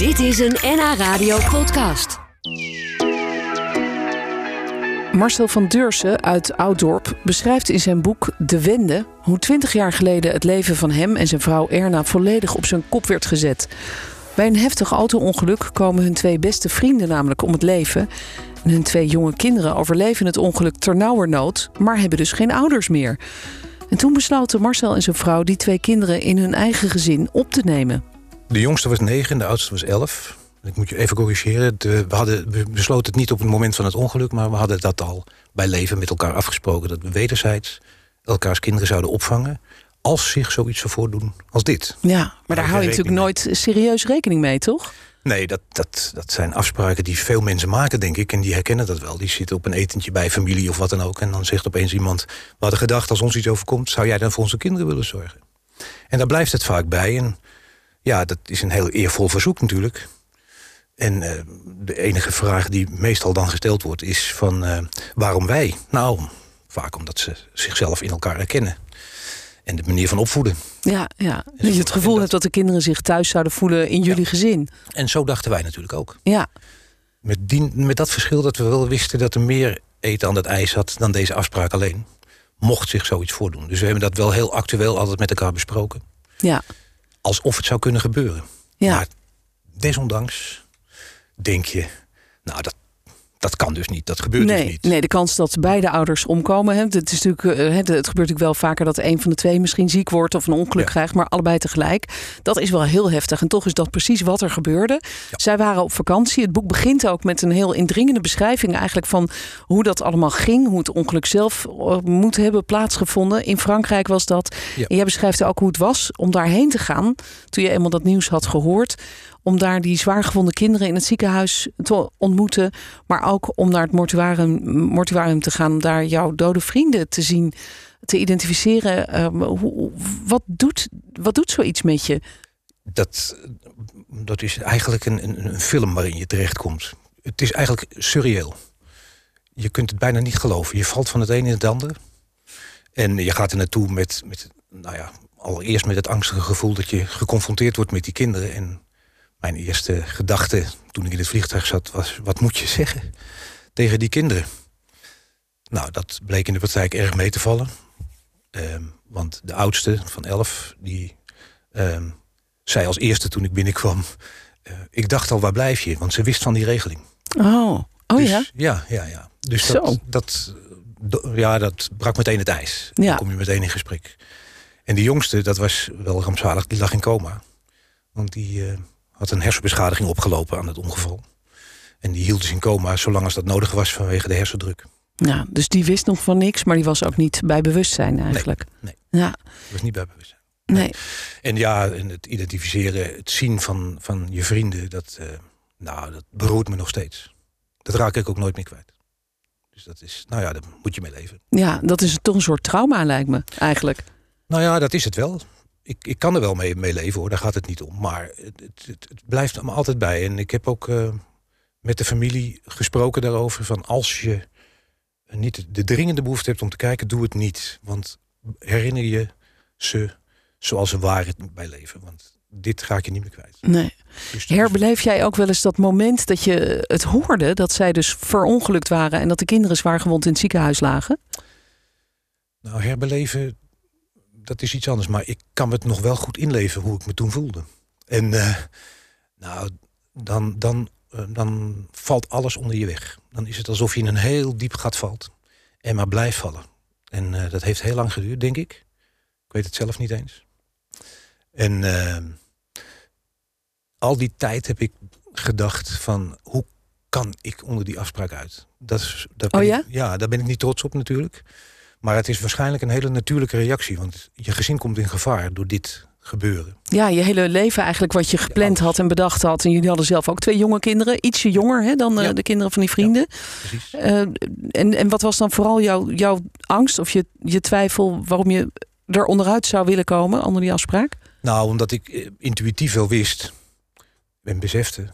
Dit is een NH Radio podcast. Marcel van Deursen uit Ouddorp beschrijft in zijn boek De Wende hoe 20 jaar geleden het leven van hem en zijn vrouw Erna volledig op zijn kop werd gezet. Bij een heftig auto-ongeluk komen hun twee beste vrienden namelijk om het leven. En hun twee jonge kinderen overleven het ongeluk ternauwernood, maar hebben dus geen ouders meer. En toen besloten Marcel en zijn vrouw die twee kinderen in hun eigen gezin op te nemen. De jongste was negen, de oudste was elf. Ik moet je even corrigeren. De, we, hadden, we besloten het niet op het moment van het ongeluk... maar we hadden dat al bij leven met elkaar afgesproken... dat we wederzijds elkaars kinderen zouden opvangen... als zich zoiets zou voordoen als dit. Ja, maar daar hou je natuurlijk nooit serieus rekening mee, toch? Nee, dat, dat, dat zijn afspraken die veel mensen maken, denk ik. En die herkennen dat wel. Die zitten op een etentje bij familie of wat dan ook. En dan zegt opeens iemand... we hadden gedacht, als ons iets overkomt... zou jij dan voor onze kinderen willen zorgen? En daar blijft het vaak bij. En ja, dat is een heel eervol verzoek natuurlijk. En uh, de enige vraag die meestal dan gesteld wordt is van... Uh, waarom wij? Nou, vaak omdat ze zichzelf in elkaar herkennen. En de manier van opvoeden. Ja, ja. dat je het gevoel hebt dat de kinderen zich thuis zouden voelen in jullie gezin. En zo dachten wij natuurlijk ook. Ja. Met, die, met dat verschil dat we wel wisten dat er meer eten aan het ijs had... dan deze afspraak alleen. Mocht zich zoiets voordoen. Dus we hebben dat wel heel actueel altijd met elkaar besproken. Ja. Alsof het zou kunnen gebeuren. Ja. Maar desondanks denk je... nou, dat, dat kan dus niet. Dat gebeurt nee, dus niet. Nee, de kans dat beide ouders omkomen. Hè, het, is natuurlijk, uh, het, gebeurt natuurlijk wel vaker dat een van de twee misschien ziek wordt of een ongeluk Ja. krijgt, maar allebei tegelijk. Dat is wel heel heftig. En toch is dat precies wat er gebeurde. Zij waren op vakantie. Het boek begint ook met een heel indringende beschrijving eigenlijk van hoe dat allemaal ging. Hoe het ongeluk zelf uh, moet hebben plaatsgevonden. In Frankrijk was dat. Ja. En jij beschrijft ook hoe het was om daarheen te gaan. Toen je eenmaal dat nieuws had gehoord om daar die zwaargewonde kinderen in het ziekenhuis te ontmoeten. Maar ook om naar het mortuarium, mortuarium te gaan. Om daar jouw dode vrienden te zien, te identificeren. Hoe, wat, doet, wat doet zoiets met je? Dat, dat is eigenlijk een, een, een film waarin je terechtkomt. Het is eigenlijk surreëel. Je kunt het bijna niet geloven. Je valt van het een in het ander. En je gaat er naartoe met, met nou ja, allereerst met het angstige gevoel dat je geconfronteerd wordt met die kinderen. En mijn eerste gedachte toen ik in het vliegtuig zat was... wat moet je zeggen tegen die kinderen? Nou, dat bleek in de praktijk erg mee te vallen. Um, want de oudste van elf, die um, zei als eerste toen ik binnenkwam... Uh, ik dacht al, waar blijf je? Want ze wist van die regeling. Oh, oh dus, ja? Ja, ja, ja. Dus Zo. dat, dat, ja, dat brak meteen het ijs. Ja. Dan kom je meteen in gesprek. En die jongste, dat was wel rampzalig, die lag in coma. Want die... Uh, had een hersenbeschadiging opgelopen aan het ongeval. En die hield dus in coma zolang als dat nodig was vanwege de hersendruk. Ja, dus die wist nog van niks, maar die was ook niet bij bewustzijn eigenlijk. Nee, nee. Ja. was niet bij bewustzijn. Nee. En ja, en het identificeren, het zien van, van je vrienden, dat, uh, nou, dat beroert me nog steeds. Dat raak ik ook nooit meer kwijt. Dus dat is, nou ja, daar moet je mee leven. Ja, dat is toch een soort trauma lijkt me eigenlijk. Nou ja, dat is het wel ik, ik kan er wel mee, mee leven hoor, daar gaat het niet om. Maar het, het, het blijft me altijd bij. En ik heb ook uh, met de familie gesproken daarover. Van als je niet de dringende behoefte hebt om te kijken, doe het niet. Want herinner je ze zoals ze waren bij leven. Want dit ga ik je niet meer kwijt. Nee. Dus Herbeleef jij ook wel eens dat moment dat je het hoorde... dat zij dus verongelukt waren... en dat de kinderen zwaar gewond in het ziekenhuis lagen? Nou, herbeleven, dat is iets anders. Maar ik kan het nog wel goed inleven hoe ik me toen voelde. En uh, nou, dan, dan, uh, dan valt alles onder je weg. Dan is het alsof je in een heel diep gat valt. En maar blijft vallen. En uh, dat heeft heel lang geduurd, denk ik. Ik weet het zelf niet eens. En al die tijd heb ik gedacht van... hoe kan ik onder die afspraak uit? Dat is, daar ben oh ja? Ik, ja, daar ben ik niet trots op natuurlijk. Maar het is waarschijnlijk een hele natuurlijke reactie. Want je gezin komt in gevaar door dit gebeuren. Ja, je hele leven eigenlijk wat je gepland ja, had en bedacht had. En jullie hadden zelf ook twee jonge kinderen. Ietsje jonger hè, dan ja. de kinderen van die vrienden. Ja, uh, en, en wat was dan vooral jouw, jouw angst of je, je twijfel... waarom je er onderuit zou willen komen onder die afspraak? Nou, omdat ik uh, intuïtief wel wist en besefte...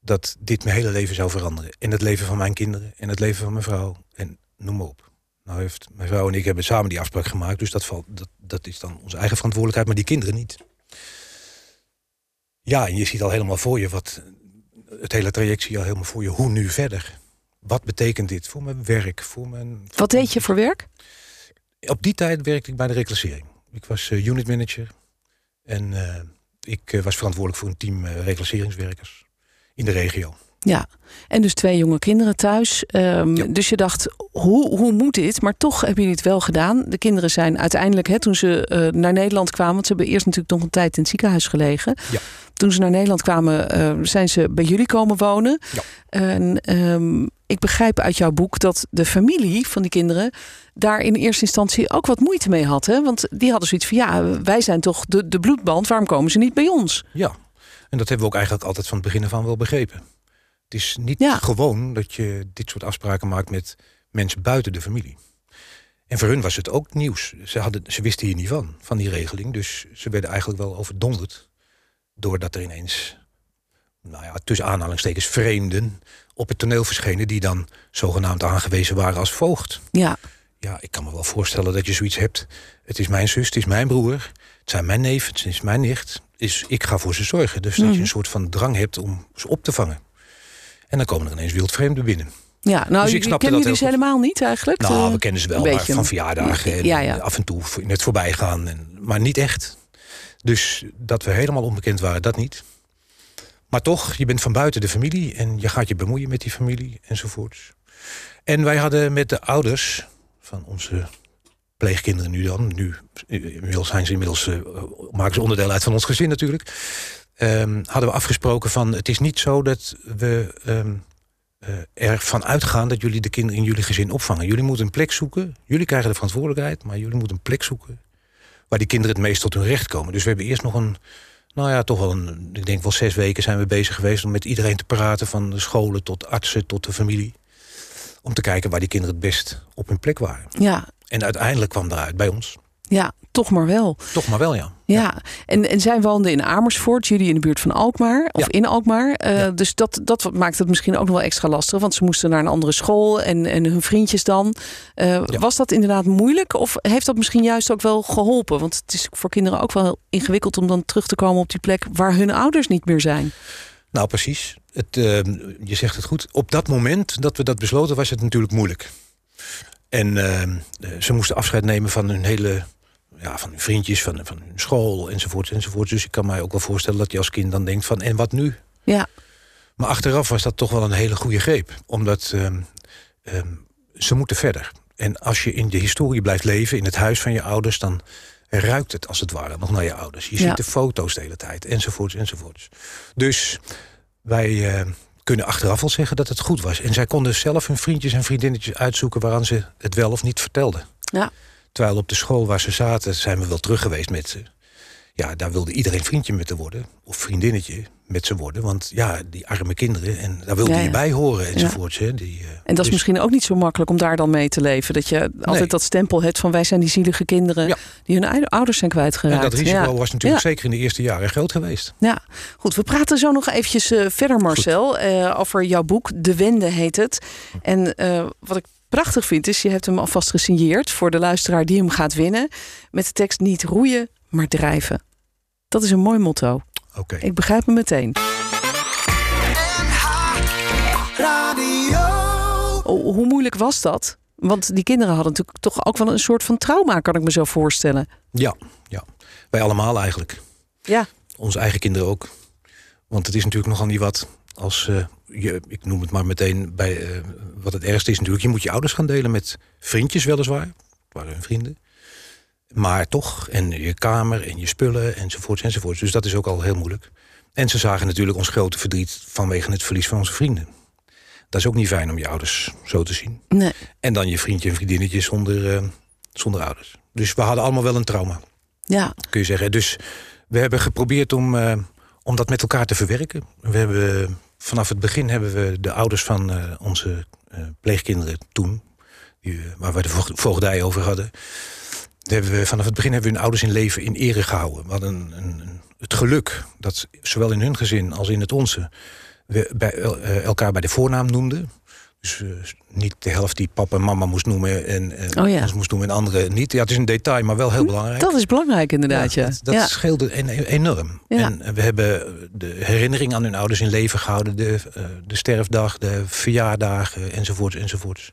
dat dit mijn hele leven zou veranderen. En het leven van mijn kinderen en het leven van mijn vrouw. En noem maar op. Nou heeft mijn vrouw en ik hebben samen die afspraak gemaakt. Dus dat, valt, dat, dat is dan onze eigen verantwoordelijkheid, maar die kinderen niet. Ja, en je ziet al helemaal voor je wat. Het hele traject zie je al helemaal voor je. Hoe nu verder? Wat betekent dit voor mijn werk? Voor mijn, Wat deed je voor werk? Op die tijd werkte ik bij de reclassering. Ik was uh, unit manager. En uh, ik uh, was verantwoordelijk voor een team reclasseringswerkers in de regio. Ja, en dus twee jonge kinderen thuis. Um, ja. Dus je dacht, hoe, hoe moet dit? Maar toch hebben jullie het wel gedaan. De kinderen zijn uiteindelijk, hè, toen ze uh, naar Nederland kwamen... want ze hebben eerst natuurlijk nog een tijd in het ziekenhuis gelegen. Ja. Toen ze naar Nederland kwamen, uh, zijn ze bij jullie komen wonen. Ja. En um, ik begrijp uit jouw boek dat de familie van die kinderen... daar in eerste instantie ook wat moeite mee had. Hè? Want die hadden zoiets van, ja, wij zijn toch de, de bloedband. Waarom komen ze niet bij ons? Ja, en dat hebben we ook eigenlijk altijd van het begin af aan wel begrepen. Het is niet ja. gewoon dat je dit soort afspraken maakt met mensen buiten de familie. En voor hun was het ook nieuws. Ze, hadden, ze wisten hier niet van, van die regeling. Dus ze werden eigenlijk wel overdonderd. Doordat er ineens, nou ja, tussen aanhalingstekens vreemden... op het toneel verschenen die dan zogenaamd aangewezen waren als voogd. Ja. Ja, ik kan me wel voorstellen dat je zoiets hebt. Het is mijn zus, het is mijn broer, het zijn mijn neef, het is mijn nicht. Is, ik ga voor ze zorgen. Dus dat Mhm. je een soort van drang hebt om ze op te vangen. En dan komen er ineens wildvreemden binnen. Ja, nou, Dus ik snapte kennen dat jullie ze helemaal niet eigenlijk? Nou, Eh, we kennen ze wel, maar van verjaardagen en Ja, ja. af en toe in het voorbijgaan. En, maar niet echt. Dus dat we helemaal onbekend waren, dat niet. Maar toch, je bent van buiten de familie en je gaat je bemoeien met die familie enzovoorts. En wij hadden met de ouders van onze pleegkinderen nu dan, nu inmiddels zijn ze inmiddels, eh, maken ze onderdeel uit van ons gezin natuurlijk. Ehm, hadden we afgesproken van het is niet zo dat we ehm, eh, ervan uitgaan dat jullie de kinderen in jullie gezin opvangen. Jullie moeten een plek zoeken. Jullie krijgen de verantwoordelijkheid, maar jullie moeten een plek zoeken waar die kinderen het meest tot hun recht komen. Dus we hebben eerst nog een, nou ja, toch wel een, ik denk wel zes weken zijn we bezig geweest om met iedereen te praten, van de scholen tot artsen tot de familie, om te kijken waar die kinderen het best op hun plek waren. Ja, En uiteindelijk kwam daaruit bij ons. Ja, toch maar wel. Toch maar wel, ja. Ja, En, en zij woonden in Amersfoort, jullie in de buurt van Alkmaar, of Ja. in Alkmaar. Eh, Ja. Dus dat, dat maakt het misschien ook nog wel extra lastig, want ze moesten naar een andere school en, en hun vriendjes dan. Eh. Was dat inderdaad moeilijk of heeft dat misschien juist ook wel geholpen? Want het is voor kinderen ook wel heel ingewikkeld om dan terug te komen op die plek waar hun ouders niet meer zijn. Nou, precies. Het, eh, je zegt het goed. Op dat moment dat we dat besloten, was het natuurlijk moeilijk. En eh, eh, ze moesten afscheid nemen van hun hele. Ja, van hun vriendjes, van, van hun school enzovoort, enzovoort. Dus ik kan mij ook wel voorstellen dat je als kind dan denkt van... en wat nu? Ja, Maar achteraf was dat toch wel een hele goede greep. Omdat ehm, ehm, ze moeten verder. En als je in de historie blijft leven, in het huis van je ouders... dan ruikt het als het ware nog naar je ouders. Je Ja. ziet de foto's de hele tijd, enzovoorts, enzovoorts. Dus wij eh, kunnen achteraf wel zeggen dat het goed was. En zij konden zelf hun vriendjes en vriendinnetjes uitzoeken... waaraan ze het wel of niet vertelden. ja, Terwijl op de school waar ze zaten, zijn we wel terug geweest met ze. Ja, daar wilde iedereen vriendje met ze worden. Of vriendinnetje met ze worden. Want ja, die arme kinderen. En daar wilde Ja, je bij horen enzovoorts. Hè, die, eh, en dat is dus- misschien ook niet zo makkelijk om daar dan mee te leven. Dat je altijd dat stempel hebt van wij zijn die zielige kinderen die hun oude- ouders zijn En kwijtgeraakt. dat risico was natuurlijk zeker in de eerste jaren groot geweest. Ja, goed. We praten zo nog eventjes eh, verder, Marcel, eh, over jouw boek. De Wende heet het. En wat ik prachtig vind is, je hebt hem alvast gesigneerd voor de luisteraar die hem gaat winnen. Met de tekst niet roeien, maar drijven. Dat is een mooi motto. Oké. Ik begrijp hem meteen. O- Hoe moeilijk was dat? Want die kinderen hadden natuurlijk toch ook wel een soort van trauma, kan ik me zo voorstellen. Ja, ja. Wij allemaal eigenlijk. Ja, Onze eigen kinderen ook. Want het is natuurlijk nogal niet wat als eh, je, ik noem het maar meteen bij eh, wat het ergste is natuurlijk. Je moet je ouders gaan delen met vriendjes weliswaar. Het waren hun vrienden. Maar toch, en je kamer en je spullen enzovoorts enzovoorts. Dus dat is ook al heel moeilijk. En ze zagen natuurlijk ons grote verdriet vanwege het verlies van onze vrienden. Dat is ook niet fijn om je ouders zo te zien. nee. En dan je vriendje en vriendinnetje zonder, eh, zonder ouders. Dus we hadden allemaal wel een trauma, Ja, kun je zeggen. Dus we hebben geprobeerd om, om dat met elkaar te verwerken. We hebben, vanaf het begin hebben we de ouders van eh, onze eh, pleegkinderen toen... Die, eh, waar we de voog- voogdij over hadden... hebben we, vanaf het begin hebben we hun ouders in leven in ere gehouden. We hadden een, een, het geluk dat zowel in hun gezin als in het onze... we bij, el- elkaar bij de voornaam noemden. Dus eh, niet de helft die papa en mama moest noemen en, en Oh ja. ons moest noemen en andere niet. Ja, het is een detail, maar wel heel belangrijk. Dat is belangrijk inderdaad, ja. Dat, dat ja. scheelde en- enorm. En we hebben de herinnering aan hun ouders in leven gehouden. De, eh, de sterfdag, de verjaardagen enzovoorts enzovoorts.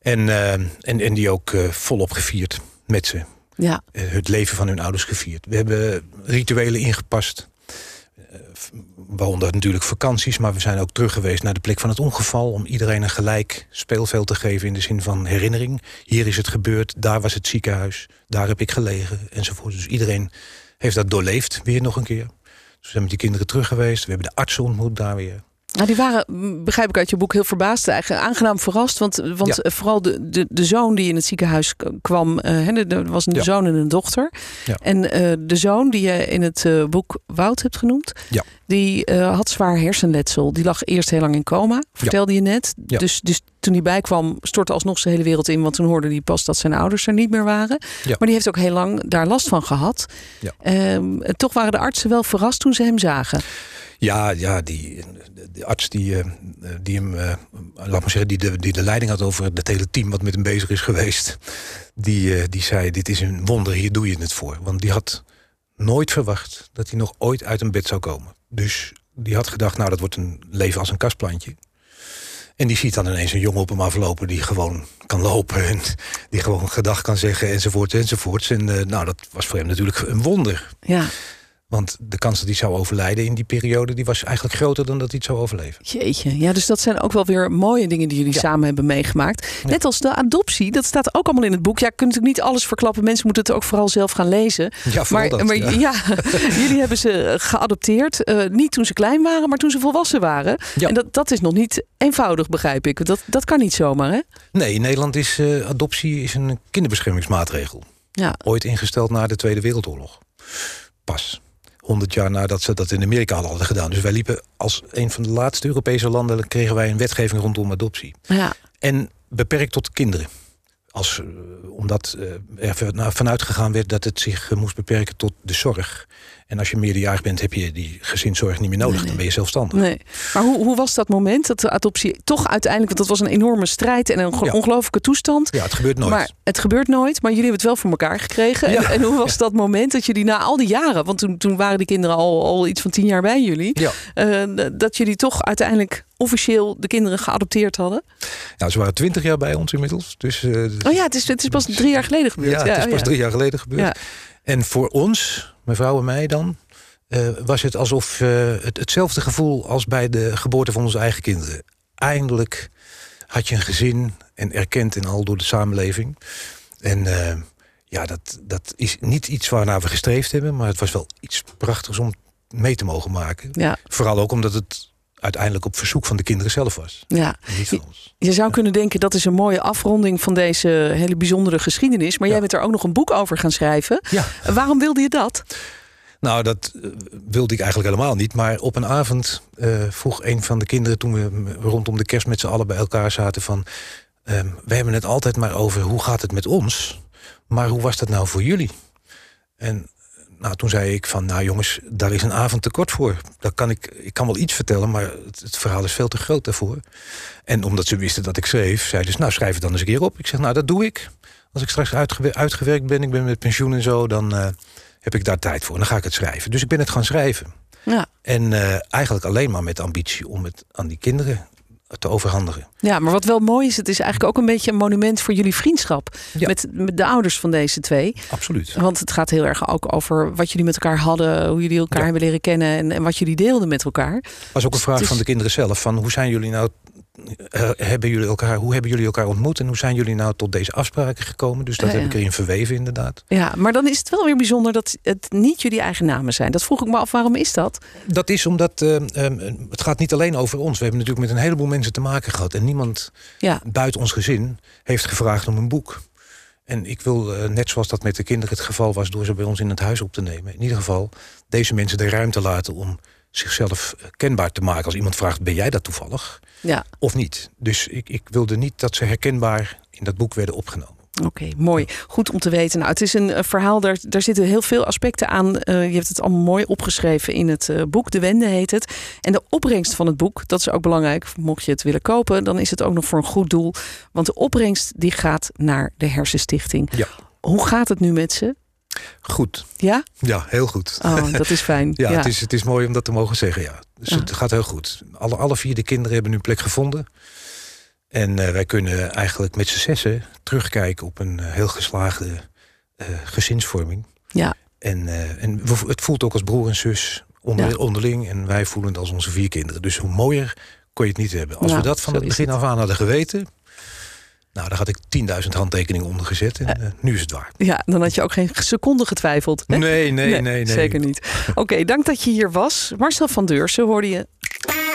En, eh, en, en die ook volop gevierd met ze. ja. Het leven van hun ouders gevierd. We hebben rituelen ingepast. Eh, Waaronder natuurlijk vakanties, maar we zijn ook terug geweest naar de plek van het ongeval. Om iedereen een gelijk speelveld te geven in de zin van herinnering. Hier is het gebeurd, daar was het ziekenhuis, daar heb ik gelegen enzovoort. Dus iedereen heeft dat doorleefd weer nog een keer. Dus we zijn met die kinderen terug geweest. We hebben de artsen ontmoet daar weer. Nou, die waren, begrijp ik uit je boek, heel verbaasd. Eigenlijk aangenaam verrast. Want, want Ja. eh, vooral de, de, de zoon die in het ziekenhuis kwam. hè, er- was een Ja. zoon en een dochter. Ja. En eh, de zoon die je in het boek Wout hebt genoemd. Ja. Die had zwaar hersenletsel. Die lag eerst heel lang in coma, vertelde je net. Dus, dus toen hij bijkwam, stortte alsnog zijn hele wereld in. Want toen hoorde hij pas dat zijn ouders er niet meer waren. Maar die heeft ook heel lang daar last van gehad. Ehm, en toch waren de artsen wel verrast toen ze hem zagen. Ja, ja die, de, arts die, eh, die hem, eh, laat maar zeggen, die de, die de leiding had over het hele team wat met hem bezig is geweest, die, eh, die zei: Dit is een wonder, hier doe je het voor. Want die had nooit verwacht dat hij nog ooit uit een bed zou komen. Dus die had gedacht: Nou, dat wordt een leven als een kastplantje. En die ziet dan ineens een jongen op hem aflopen die gewoon kan lopen en die gewoon gedag kan zeggen enzovoort enzovoorts. En nou, dat was voor hem natuurlijk een wonder. Ja, Want de kans dat hij zou overlijden in die periode... die was eigenlijk groter dan dat hij het zou overleven. Jeetje, ja, dus dat zijn ook wel weer mooie dingen die jullie Ja. samen hebben meegemaakt. Net als de adoptie, dat staat ook allemaal in het boek. Ja, je kunt natuurlijk niet alles verklappen. Mensen moeten het ook vooral zelf gaan lezen. Ja, Maar, dat, maar ja. ja. jullie hebben ze geadopteerd. eh, niet toen ze klein waren, maar toen ze volwassen waren. Ja. En dat, dat is nog niet eenvoudig, begrijp ik. Dat, dat kan niet zomaar, hè? Nee, in Nederland is eh, adoptie is een kinderbeschermingsmaatregel. Ja, Ooit ingesteld na de Tweede Wereldoorlog. Pas. 100 jaar nadat ze dat in Amerika hadden gedaan. Dus wij liepen als een van de laatste Europese landen... kregen wij een wetgeving rondom adoptie. ja, En beperkt tot kinderen. Als, eh, omdat eh, er van- vanuit gegaan werd dat het zich eh, moest beperken tot de zorg. En als je meerderjarig bent, heb je die gezinszorg niet meer nodig. Nee. Dan ben je zelfstandig. nee. Maar hoe, hoe was dat moment dat de adoptie toch uiteindelijk... want dat was een enorme strijd en een Ja. ongelooflijke toestand... Ja, het gebeurt nooit. Maar het gebeurt nooit, maar jullie hebben het wel voor elkaar gekregen. Ja. En, en hoe was dat moment dat jullie na al die jaren, want toen, toen waren die kinderen al, al iets van tien jaar bij jullie, Ja. eh, dat jullie toch uiteindelijk officieel de kinderen geadopteerd hadden? Nou, ze waren twintig jaar bij ons inmiddels. Dus, eh, Oh ja, het is, het is pas drie jaar geleden gebeurd. ja, het is oh pas ja. drie jaar geleden gebeurd. Ja. En voor ons, mevrouw en mij dan, eh, was het alsof eh, het, hetzelfde gevoel als bij de geboorte van onze eigen kinderen. Eindelijk had je een gezin en erkend en al door de samenleving. En eh, ja, dat, dat is niet iets waarnaar we gestreefd hebben, maar het was wel iets prachtigs om mee te mogen maken. Ja, Vooral ook omdat het uiteindelijk op verzoek van de kinderen zelf was. ja. en Niet van ons. Je zou kunnen denken dat is een mooie afronding van deze hele bijzondere geschiedenis. Maar Ja. jij bent er ook nog een boek over gaan schrijven. Ja. Waarom wilde je dat? Nou, dat eh, wilde ik eigenlijk helemaal niet. Maar op een avond eh, vroeg een van de kinderen... toen we rondom de kerst met z'n allen bij elkaar zaten... van, ehm, we hebben het altijd maar over hoe gaat het met ons... maar hoe was dat nou voor jullie? En nou, toen zei ik van, nou jongens, daar is een avond te kort voor. Daar kan ik, ik kan wel iets vertellen, maar het, het verhaal is veel te groot daarvoor. En omdat ze wisten dat ik schreef, zeiden ze, nou schrijf het dan eens een keer op. Ik zeg, nou dat doe ik. Als ik straks uitgewer- uitgewerkt ben, ik ben met pensioen en zo... dan eh, heb ik daar tijd voor. Dan ga ik het schrijven. Dus ik ben het gaan schrijven. Ja. En eh, eigenlijk alleen maar met ambitie om het aan die kinderen te overhandigen. Ja, maar wat wel mooi is, het is eigenlijk ook een beetje een monument voor jullie vriendschap. Ja. Met, met de ouders van deze twee. Absoluut. Want het gaat heel erg ook over wat jullie met elkaar hadden, hoe jullie elkaar Ja. hebben leren kennen en, en wat jullie deelden met elkaar. was ook een vraag Het is- van de kinderen zelf. Van hoe zijn jullie nou... eh, hebben jullie elkaar, hoe hebben jullie elkaar ontmoet en hoe zijn jullie nou tot deze afspraken gekomen? Dus dat Ja, heb ik erin verweven inderdaad. Ja, maar dan is het wel weer bijzonder dat het niet jullie eigen namen zijn. Dat vroeg ik me af, waarom is dat? Dat is omdat eh, ehm, het gaat niet alleen over ons. We hebben natuurlijk met een heleboel mensen te maken gehad. En niemand Ja, buiten ons gezin heeft gevraagd om een boek. En ik wil, eh, net zoals dat met de kinderen het geval was... door ze bij ons in het huis op te nemen... in ieder geval deze mensen de ruimte laten om zichzelf eh, kenbaar te maken. Als iemand vraagt, ben jij dat toevallig? ja. Of niet? Dus ik, ik wilde niet dat ze herkenbaar in dat boek werden opgenomen. Oké, mooi. Goed om te weten. Nou, het is een eh, verhaal, daar, daar zitten heel veel aspecten aan. Uh, je hebt het allemaal mooi opgeschreven in het uh, boek. De Wende heet het. En de opbrengst van het boek, dat is ook belangrijk. Mocht je het willen kopen, dan is het ook nog voor een goed doel. Want de opbrengst die gaat naar de Hersenstichting. Ja. Hoe gaat het nu met ze? Goed. Ja? Ja, heel goed. Oh, dat is fijn. ja, ja, Het, is, het is mooi om dat te mogen zeggen, ja. Dus het gaat heel goed. Alle, alle vier de kinderen hebben nu plek gevonden. En uh, wij kunnen eigenlijk met z'n zessen terugkijken op een uh, heel geslaagde uh, gezinsvorming. Ja. En, en het voelt ook als broer en zus onder, ja. onderling. En wij voelen het als onze vier kinderen. Dus hoe mooier kon je het niet hebben. Als Nou, we dat van het begin af aan hadden geweten... Nou, daar had ik 10.000 handtekeningen onder gezet. En nu is het waar. Ja, dan had je ook geen seconde getwijfeld. Hè? Nee, nee, nee, nee, Zeker niet. Oké, okay, dank dat je hier was. Marcel van Deursen hoorde je.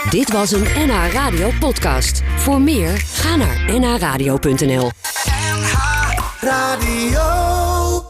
Dit was een NH Radio podcast. Voor meer, ga naar nhradio.nl NH Radio